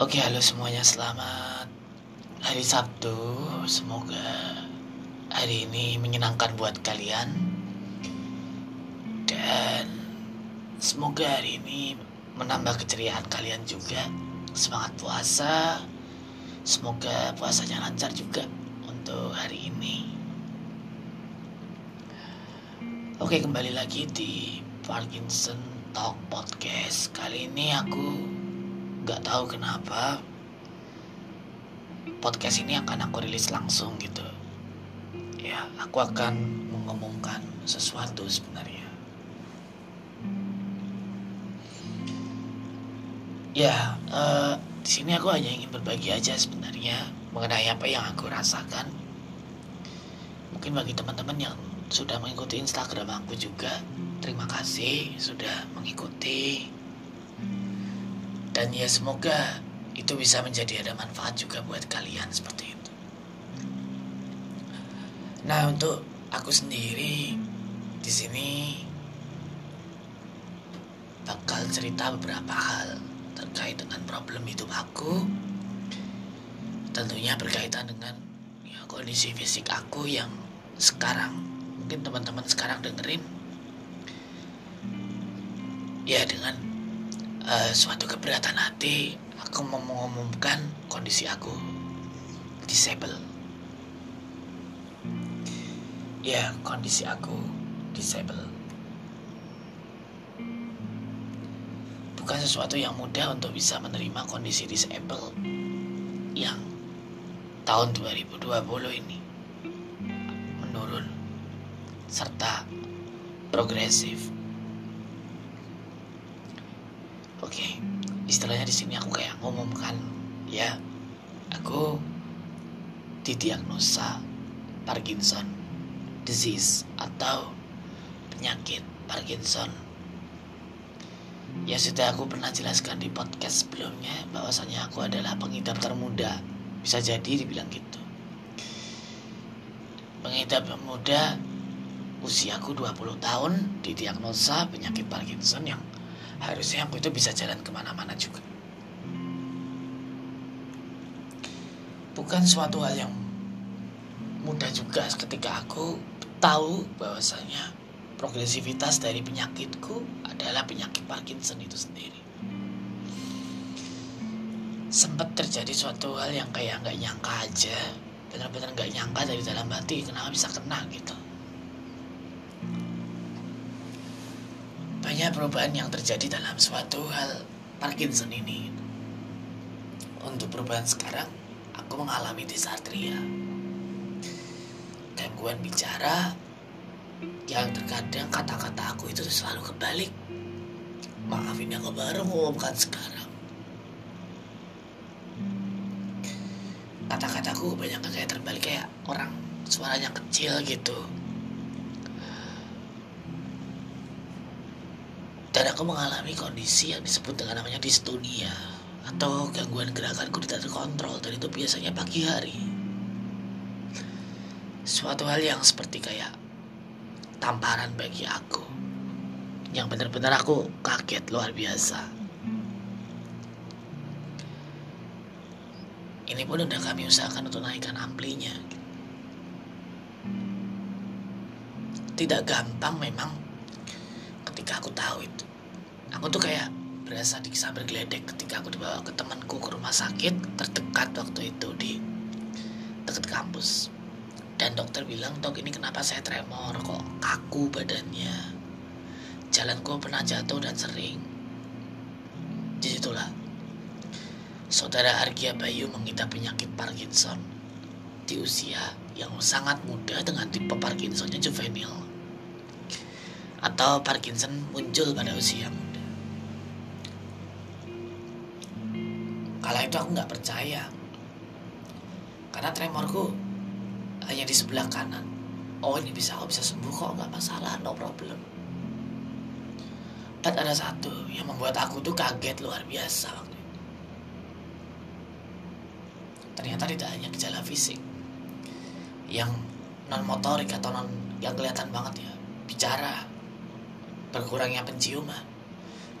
Oke, halo semuanya, selamat hari Sabtu. Semoga hari ini menyenangkan buat kalian. Dan semoga hari ini menambah keceriaan kalian juga. Semangat puasa. Semoga puasanya lancar juga untuk hari ini. Oke, kembali lagi di Parkinson Talk Podcast. Kali ini aku nggak tahu kenapa podcast ini akan aku rilis langsung gitu. Ya aku akan mengumumkan sesuatu sebenarnya. Ya uh, di sini aku hanya ingin berbagi aja sebenarnya mengenai apa yang aku rasakan. Mungkin bagi teman-teman yang sudah mengikuti Instagram aku juga terima kasih sudah mengikuti dan ya semoga itu bisa menjadi ada manfaat juga buat kalian seperti itu. Nah untuk aku sendiri di sini bakal cerita beberapa hal terkait dengan problem hidup aku. Tentunya berkaitan dengan ya, kondisi fisik aku yang sekarang mungkin teman-teman sekarang dengerin ya dengan uh, suatu keberatan hati aku mau mengumumkan kondisi aku. Disable. Ya kondisi aku disable. Bukan sesuatu yang mudah untuk bisa menerima kondisi disable yang tahun 2020 ini menurun serta progresif oke okay. Istilahnya di sini aku kayak ngomongkan ya aku didiagnosa Parkinson disease atau penyakit Parkinson. Ya sudah aku pernah jelaskan di podcast sebelumnya bahwasanya aku adalah pengidap termuda. Bisa jadi dibilang gitu. Pengidap muda usiaku 20 tahun didiagnosa penyakit Parkinson yang harusnya aku itu bisa jalan ke mana-mana juga. Bukan suatu hal yang mudah juga ketika aku tahu bahwasanya progresivitas dari penyakitku adalah penyakit Parkinson itu sendiri. Sempat terjadi suatu hal yang kayak nggak nyangka aja. Benar-benar nggak nyangka dari dalam hati kenapa bisa kena gitu banyak perubahan yang terjadi dalam suatu hal Parkinson ini. Untuk perubahan sekarang, aku mengalami disartria. Gangguan bicara yang terkadang kata-kata aku itu selalu kebalik. Maaf ini aku baru ngomongkan sekarang. Kata-kataku banyak kayak terbalik kayak orang suaranya kecil gitu. Dan aku mengalami kondisi yang disebut dengan namanya distonia atau gangguan gerakanku tidak terkontrol dan itu biasanya pagi hari. Suatu hal yang seperti kayak tamparan bagi aku. Yang benar-benar aku kaget luar biasa. Ini pun udah kami usahakan untuk naikkan amplinya. Tidak gampang memang ketika aku tahu itu aku tuh kayak berasa dikisah bergeledek ketika aku dibawa ke temanku ke rumah sakit terdekat waktu itu di dekat kampus. Dan dokter bilang dok ini kenapa saya tremor? Kok kaku badannya? Jalanku pernah jatuh dan sering. Di situlah saudara Argia Bayu mengidap penyakit Parkinson di usia yang sangat muda dengan tipe Parkinsonnya juvenil atau Parkinson muncul pada usia. Kala itu aku nggak percaya, karena tremorku hanya di sebelah kanan. Oh ini bisa, aku bisa sembuh kok, nggak masalah, no problem. Dan ada satu yang membuat aku tuh kaget luar biasa waktu. Ternyata tidak hanya gejala fisik yang non motorik atau non yang kelihatan banget ya bicara berkurangnya penciuman.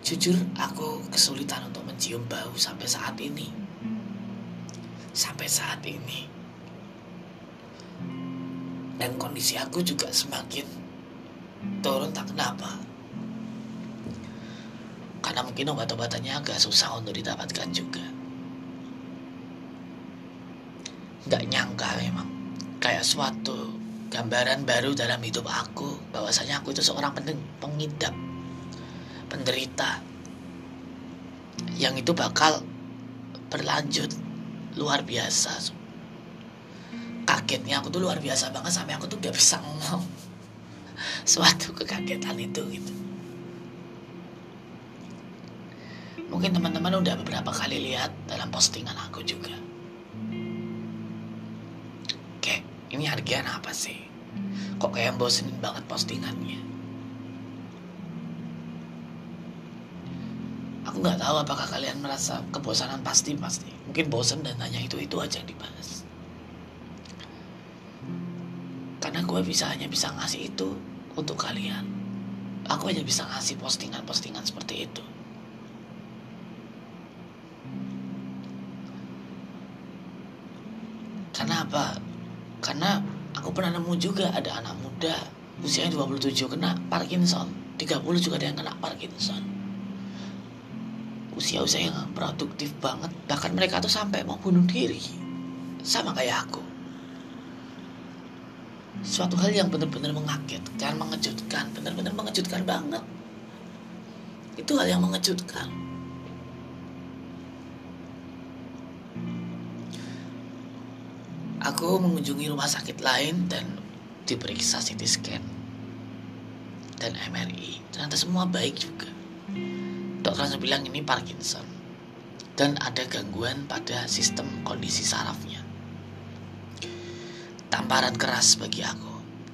Jujur, aku kesulitan untuk mencium bau sampai saat ini. sampai saat ini. Dan kondisi aku juga semakin turun tak kenapa karena mungkin obat-obatannya agak susah untuk didapatkan juga. Nggak nyangka memang. Kayak suatu gambaran baru dalam hidup aku bahwasanya aku itu seorang pengidap penderita yang itu bakal berlanjut luar biasa. Kagetnya aku tuh luar biasa banget sampai aku tuh gak bisa ngomong suatu kekagetan itu gitu. Mungkin teman-teman udah beberapa kali lihat dalam postingan aku juga. Ini harganya apa sih? Kok kayak bosenin banget postingannya aku nggak tahu apakah kalian merasa kebosanan. Pasti pasti. Mungkin bosen dan tanya itu itu aja yang dibahas. Karena gue bisa hanya bisa ngasih itu untuk kalian. Aku hanya bisa ngasih postingan-postingan seperti itu. Karena apa? Karena aku pernah nemu juga ada anak muda usianya 27 kena Parkinson. 30 juga ada yang kena Parkinson usia-usia yang produktif banget. Bahkan mereka tuh sampai mau bunuh diri. Sama kayak aku. Suatu hal yang benar-benar mengagetkan mengejutkan. Benar-benar mengejutkan banget. Itu hal yang mengejutkan. Aku mengunjungi rumah sakit lain dan diperiksa CT scan dan MRI. Ternyata semua baik juga. Dokter langsung bilang ini Parkinson dan ada gangguan pada sistem kondisi sarafnya. Tamparan keras bagi aku.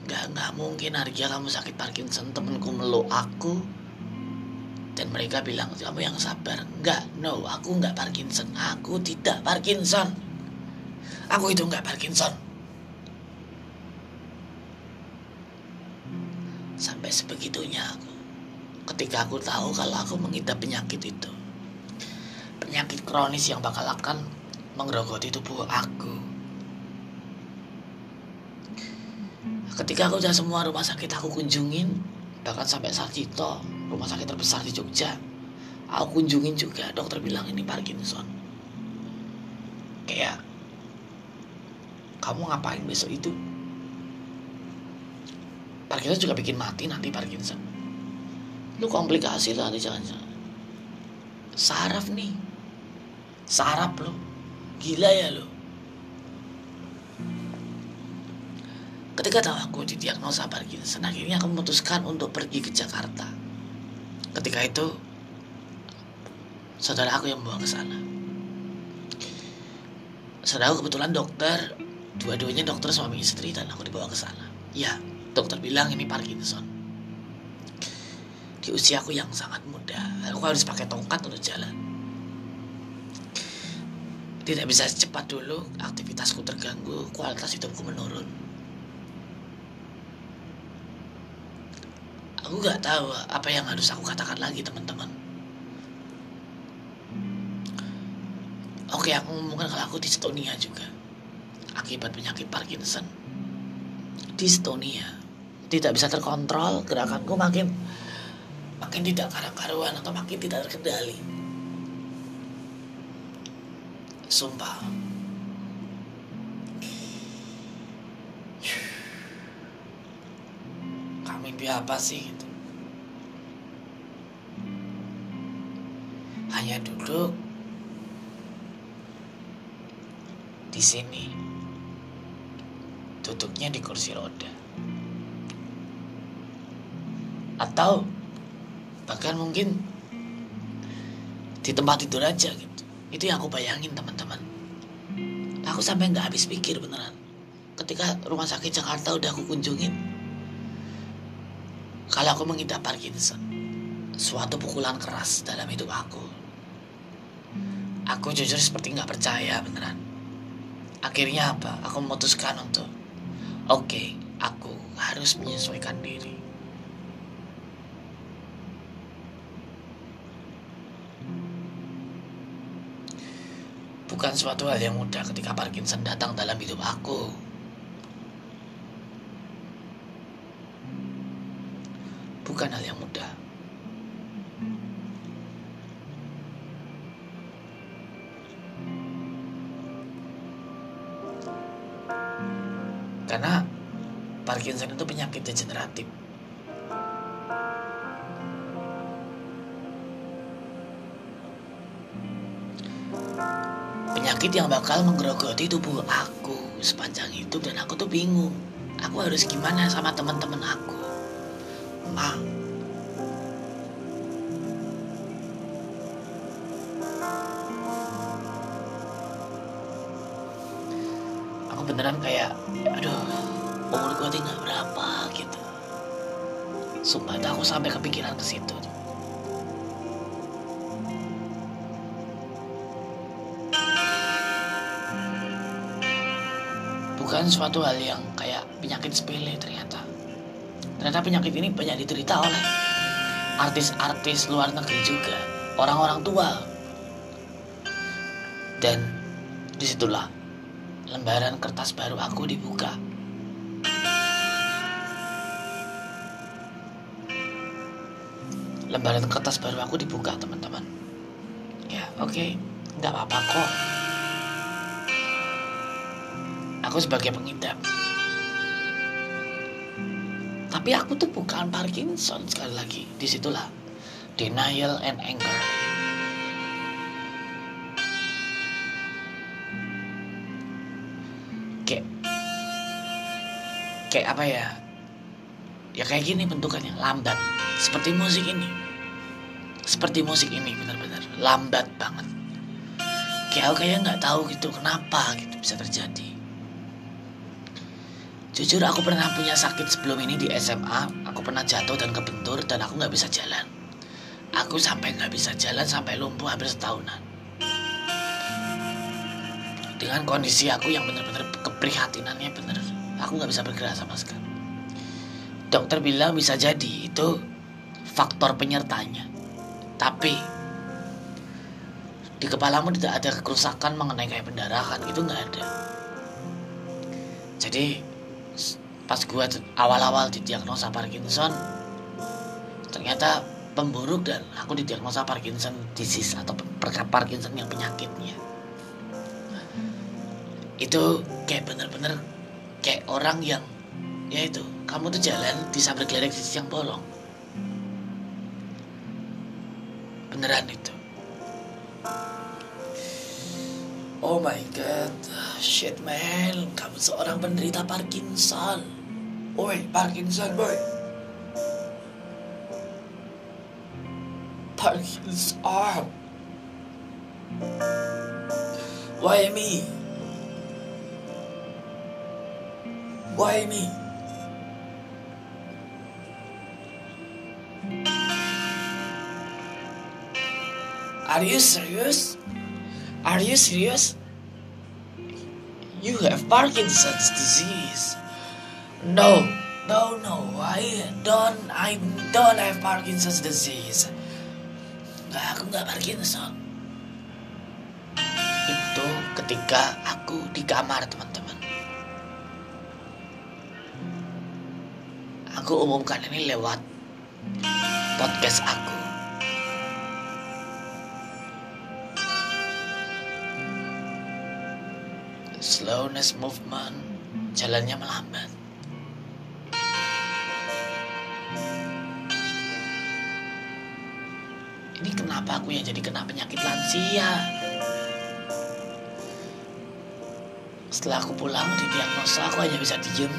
Gak, gak mungkin Argia kamu sakit Parkinson Temenku meluk aku Dan mereka bilang kamu yang sabar Enggak, no, aku enggak Parkinson Aku tidak Parkinson Aku itu nggak Parkinson. Sampai sebegitunya aku. Ketika aku tahu kalau aku mengidap penyakit itu. Penyakit kronis yang bakal akan menggerogoti tubuh aku. Ketika aku udah semua rumah sakit aku kunjungin, bahkan sampai Sarjito, rumah sakit terbesar di Jogja, aku kunjungin juga, dokter bilang ini Parkinson. Kayak kamu ngapain besok itu Parkinson juga bikin mati nanti Parkinson lu komplikasi lah nanti jangan-jangan saraf nih. Saraf lo gila ya lo ketika tahu aku didiagnosa Parkinson akhirnya aku memutuskan untuk pergi ke Jakarta. Ketika itu saudara aku yang membawa ke sana. Saudara aku kebetulan dokter Dua-duanya dokter suami istri dan aku dibawa ke sana. Ya, dokter bilang ini Parkinson. Di usiaku yang sangat muda, aku harus pakai tongkat untuk jalan. Tidak bisa secepat dulu, aktivitasku terganggu, kualitas hidupku menurun. Aku gak tahu apa yang harus aku katakan lagi teman-teman. Oke, aku ngomongkan kalau aku di Estonia juga akibat penyakit Parkinson. Dystonia. Tidak bisa terkontrol, gerakanku makin makin tidak karuan atau makin tidak terkendali. Sumpah. Kami mimpi apa sih itu? Hanya duduk di sini duduknya di kursi roda atau bahkan mungkin di tempat tidur aja gitu. Itu yang aku bayangin teman-teman. Aku sampai nggak habis pikir beneran. Ketika rumah sakit Jakarta udah aku kunjungin kalau aku mengidap Parkinson suatu pukulan keras dalam hidup aku aku jujur seperti nggak percaya beneran. Akhirnya apa? Aku memutuskan untuk Oke, aku harus menyesuaikan diri. Bukan suatu hal yang mudah ketika Parkinson datang dalam hidup aku. Penyakit yang bakal menggerogoti tubuh aku sepanjang hidup dan aku tuh bingung. Aku harus gimana sama teman-teman aku. Ma, aku beneran kayak aduh umur gue tinggal berapa gitu sumpah aku sampai kepikiran ke situ bukan suatu hal yang kayak penyakit sepele ternyata. Ternyata penyakit ini banyak diderita oleh artis-artis luar negeri juga orang-orang tua. Dan di situlah lembaran kertas baru aku dibuka. Lembaran kertas baru aku dibuka teman-teman. Ya oke. Okay. nggak apa-apa kok aku sebagai pengidap. Tapi aku tuh bukan Parkinson sekali lagi. Di situlah denial and anger. Kayak kayak apa ya? Ya kayak gini bentukannya. Lambat. Seperti musik ini. Seperti musik ini benar-benar. Lambat banget. Kayak aku kayak nggak tahu gitu kenapa gitu bisa terjadi jujur aku pernah punya sakit sebelum ini di SMA aku pernah jatuh dan kebentur dan aku nggak bisa jalan. Aku sampai nggak bisa jalan sampai lumpuh hampir setahunan. Dengan kondisi aku yang benar-benar keprihatinannya benar aku nggak bisa bergerak sama sekali. Dokter bilang bisa jadi itu faktor penyertanya. Tapi di kepalamu tidak ada kerusakan mengenai kayak pendarahan itu nggak ada. Jadi pas gua awal-awal didiagnosa Parkinson ternyata pemburuk dan aku didiagnosa Parkinson disease atau Parkinson yang penyakitnya. Itu kayak bener-bener kayak orang yang ya itu kamu tuh jalan bisa bergeledek di siang bolong. Beneran itu. Oh my god shit man kamu seorang penderita Parkinson Oi Parkinson boy Parkinson Why me? Why me? Are you serious? Are you serious? You have Parkinson's disease. No, no, no. I don't. I don't have Parkinson's disease. Nggak, aku nggak Parkinson. Itu ketika aku di kamar teman-teman. Aku umumkan ini lewat podcast aku. Slowness movement, jalannya melambat. Kenapa aku yang jadi kena penyakit lansia? Setelah aku pulang di diagnosa, aku hanya bisa diem.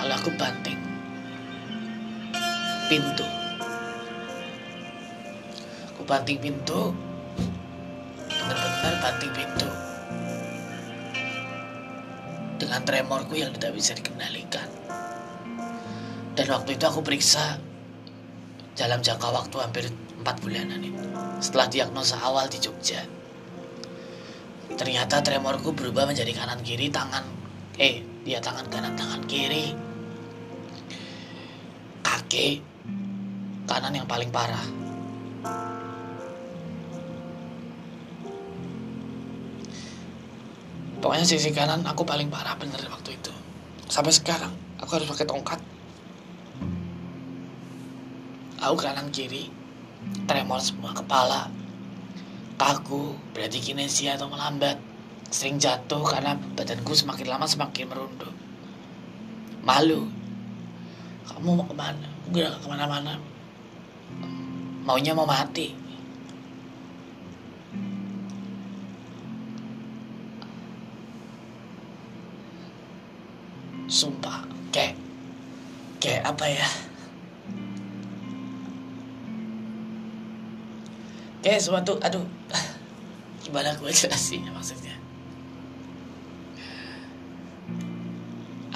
Lalu aku banting pintu. Aku banting pintu, benar-benar banting pintu. Dengan tremorku yang tidak bisa dikendalikan. Dan waktu itu aku periksa dalam jangka waktu hampir 4 bulanan itu. Setelah diagnosa awal di Jogja. Ternyata tremorku berubah menjadi kanan kiri tangan eh dia tangan kanan tangan kiri kaki kanan yang paling parah pokoknya sisi kanan aku paling parah bener waktu itu sampai sekarang aku harus pakai tongkat aku kanan kiri tremor semua kepala. Kaku berarti kinesia atau melambat. Sering jatuh karena badanku semakin lama semakin merunduk. Malu. Kamu mau ke mana? Gak ke mana-mana. Maunya mau mati. Sumpah kayak kayak apa ya kayak suatu aduh. Gimana gue jelasin maksudnya?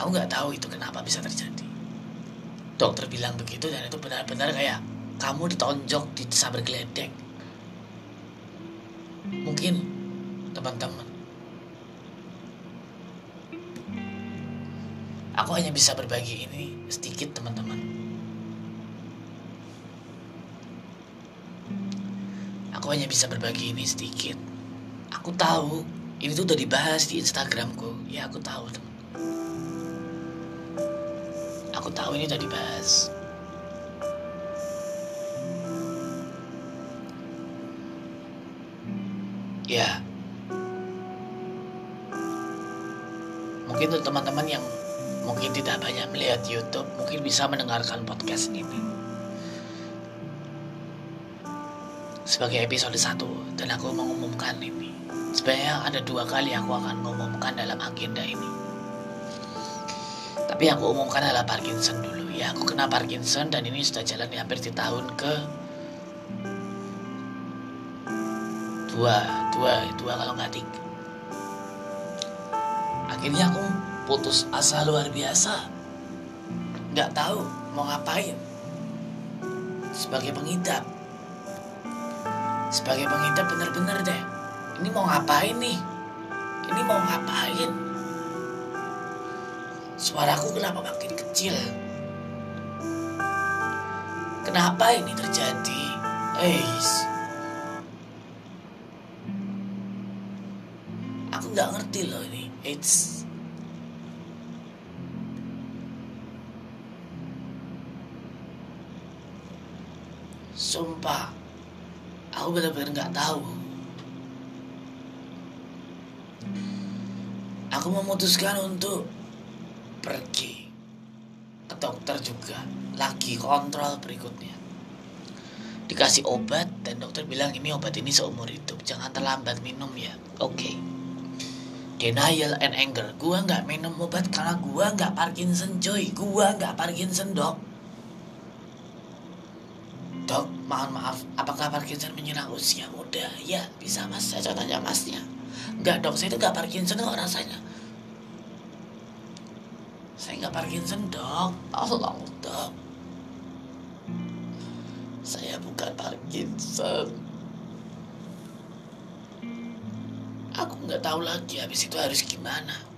Aku nggak tahu itu kenapa bisa terjadi. Dokter bilang begitu dan itu benar-benar kayak kamu ditonjok di sabar geledek. Mungkin teman-teman. Aku hanya bisa berbagi ini sedikit teman-teman aku hanya bisa berbagi ini sedikit. Aku tahu ini tuh udah dibahas di instagramku. Ya aku tahu teman aku tahu ini udah dibahas. Ya. Mungkin untuk teman-teman yang mungkin tidak banyak melihat YouTube mungkin bisa mendengarkan podcast ini sebagai episode 1 dan aku mengumumkan ini. Sebenarnya ada dua kali aku akan mengumumkan dalam agenda ini. Tapi yang aku umumkan adalah Parkinson dulu. Ya aku kena Parkinson dan ini sudah jalan hampir di tahun ke dua dua dua kalau nggak tiga. Akhirnya aku putus asa luar biasa. Nggak tahu mau ngapain. Sebagai pengidap sebagai pengidap bener-bener deh. Ini mau ngapain nih? Ini mau ngapain? Suaraku kenapa makin kecil? Kenapa ini terjadi? Eis aku nggak ngerti loh ini. It's sumpah aku benar-benar nggak tahu. Aku memutuskan untuk pergi ke dokter juga lagi kontrol berikutnya. Dikasih obat dan dokter bilang ini obat ini seumur hidup jangan terlambat minum ya. Oke. Okay. denial and anger. Gua nggak minum obat karena gua nggak Parkinson coy. Gua nggak Parkinson dok mohon maaf apakah Parkinson menyerang usia muda? Ya bisa mas. Saya tanya masnya. Nggak dok saya itu nggak Parkinson kok rasanya. Saya nggak Parkinson dok. Tolong dok. Saya bukan Parkinson. Aku nggak tahu lagi habis itu harus gimana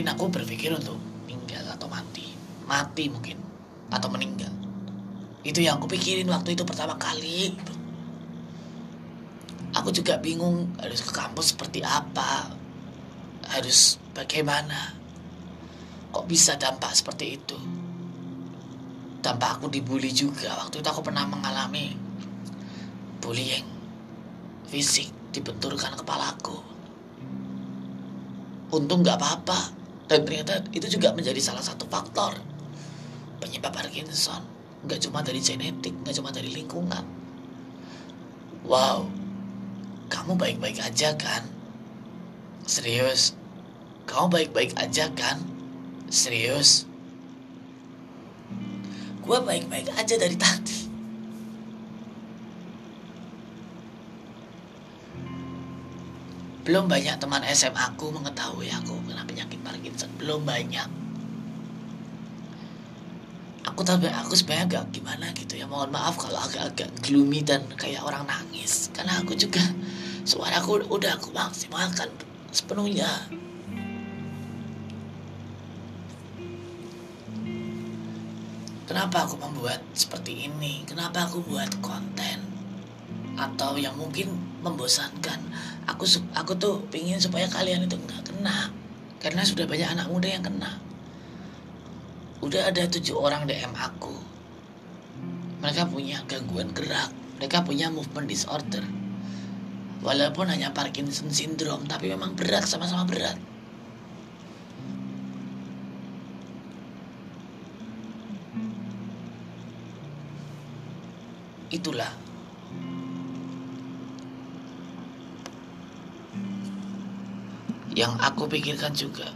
mungkin aku berpikir untuk meninggal atau mati. Mati mungkin. Atau meninggal. Itu yang aku pikirin waktu itu pertama kali. Aku juga bingung harus ke kampus seperti apa. Harus bagaimana. Kok bisa dampak seperti itu? Dampak aku dibully juga. Waktu itu aku pernah mengalami bullying fisik dibenturkan kepalaku. Untung nggak apa-apa dan ternyata itu juga menjadi salah satu faktor penyebab Parkinson. Nggak cuma dari genetik nggak cuma dari lingkungan. Wow kamu baik-baik aja kan? Serius? Kamu baik-baik aja kan? Serius? Gue baik-baik aja dari tadi belum banyak teman SMA aku mengetahui aku kena penyakit Parkinson. Belum banyak. Aku tapi aku sebenarnya agak gimana gitu ya. Mohon maaf kalau agak-agak gloomy dan kayak orang nangis. Karena aku juga suara aku udah aku maksimalkan sepenuhnya. Kenapa aku membuat seperti ini? Kenapa aku buat konten? Atau yang mungkin membosankan aku aku tuh pingin supaya kalian itu nggak kena. Karena sudah banyak anak muda yang kena. Udah ada tujuh orang DM aku. Mereka punya gangguan gerak. Mereka punya movement disorder. Walaupun hanya Parkinson syndrome tapi memang berat sama-sama berat. Itulah yang aku pikirkan juga.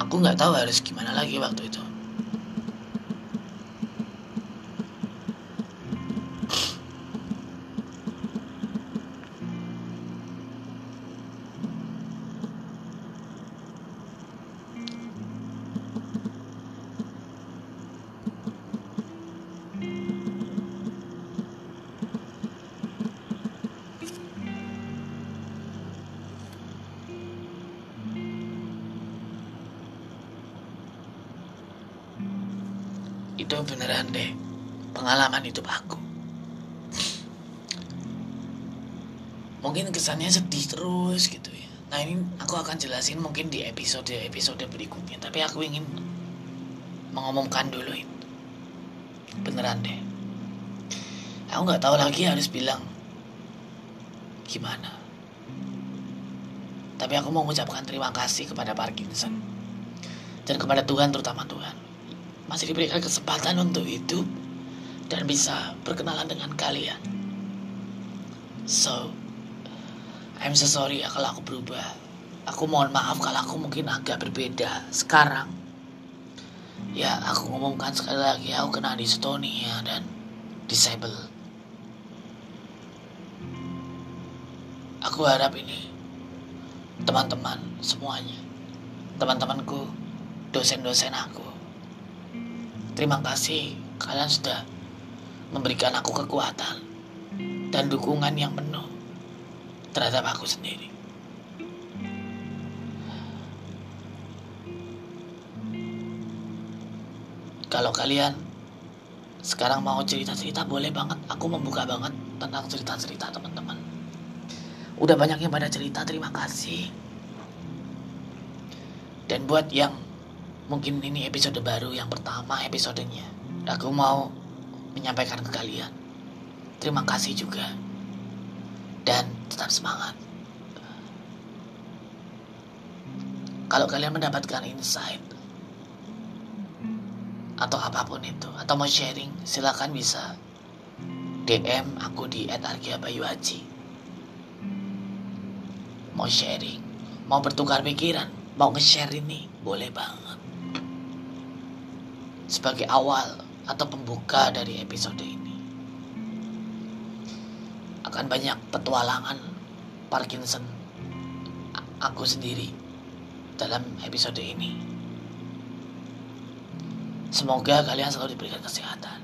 Aku nggak tahu harus gimana lagi waktu itu pengalaman hidup aku. Mungkin kesannya sedih terus gitu ya. Nah ini aku akan jelasin mungkin di episode episode berikutnya tapi aku ingin mengumumkan dulu itu beneran deh. Aku nggak tahu lagi harus bilang gimana. Tapi aku mau mengucapkan terima kasih kepada Parkinson dan kepada Tuhan terutama Tuhan. Masih diberikan kesempatan untuk hidup dan bisa berkenalan dengan kalian. So, I'm so sorry ya kalau aku berubah. Aku mohon maaf kalau aku mungkin agak berbeda sekarang. Ya, aku ngomongkan sekali lagi aku kena dystonia dan disable. Aku harap ini teman-teman semuanya, teman-temanku, dosen-dosen aku, Terima kasih kalian sudah memberikan aku kekuatan dan dukungan yang penuh terhadap aku sendiri. Kalau kalian sekarang mau cerita-cerita boleh banget. Aku membuka banget tentang cerita-cerita teman-teman. Udah banyak yang pada cerita, terima kasih. Dan buat yang Mungkin ini episode baru yang pertama episodenya. Aku mau menyampaikan ke kalian. Terima kasih juga. Dan tetap semangat. Kalau kalian mendapatkan insight atau apa pun itu atau mau sharing, silakan bisa DM aku di @argiabayuhaji. Mau sharing, mau bertukar pikiran, mau nge-share ini, boleh banget sebagai awal atau pembuka dari episode ini. Akan banyak petualangan Parkinson aku sendiri dalam episode ini. Semoga kalian selalu diberikan kesehatan.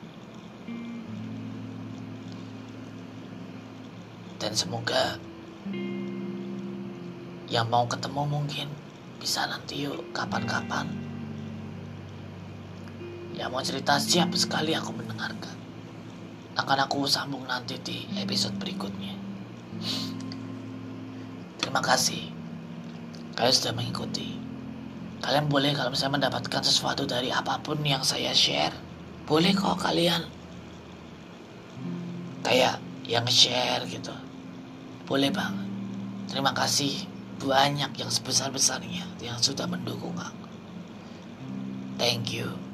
Dan semoga yang mau ketemu mungkin bisa nanti yuk kapan-kapan Ya mau cerita siap sekali aku mendengarkan. Akan aku sambung nanti di episode berikutnya. Terima kasih. Kalian sudah mengikuti. Kalian boleh kalau misalnya mendapatkan sesuatu dari apa pun yang saya share. Boleh kok kalian. Kayak yang share gitu. Boleh banget. Terima kasih banyak yang sebesar-besarnya yang sudah mendukung aku. Thank you.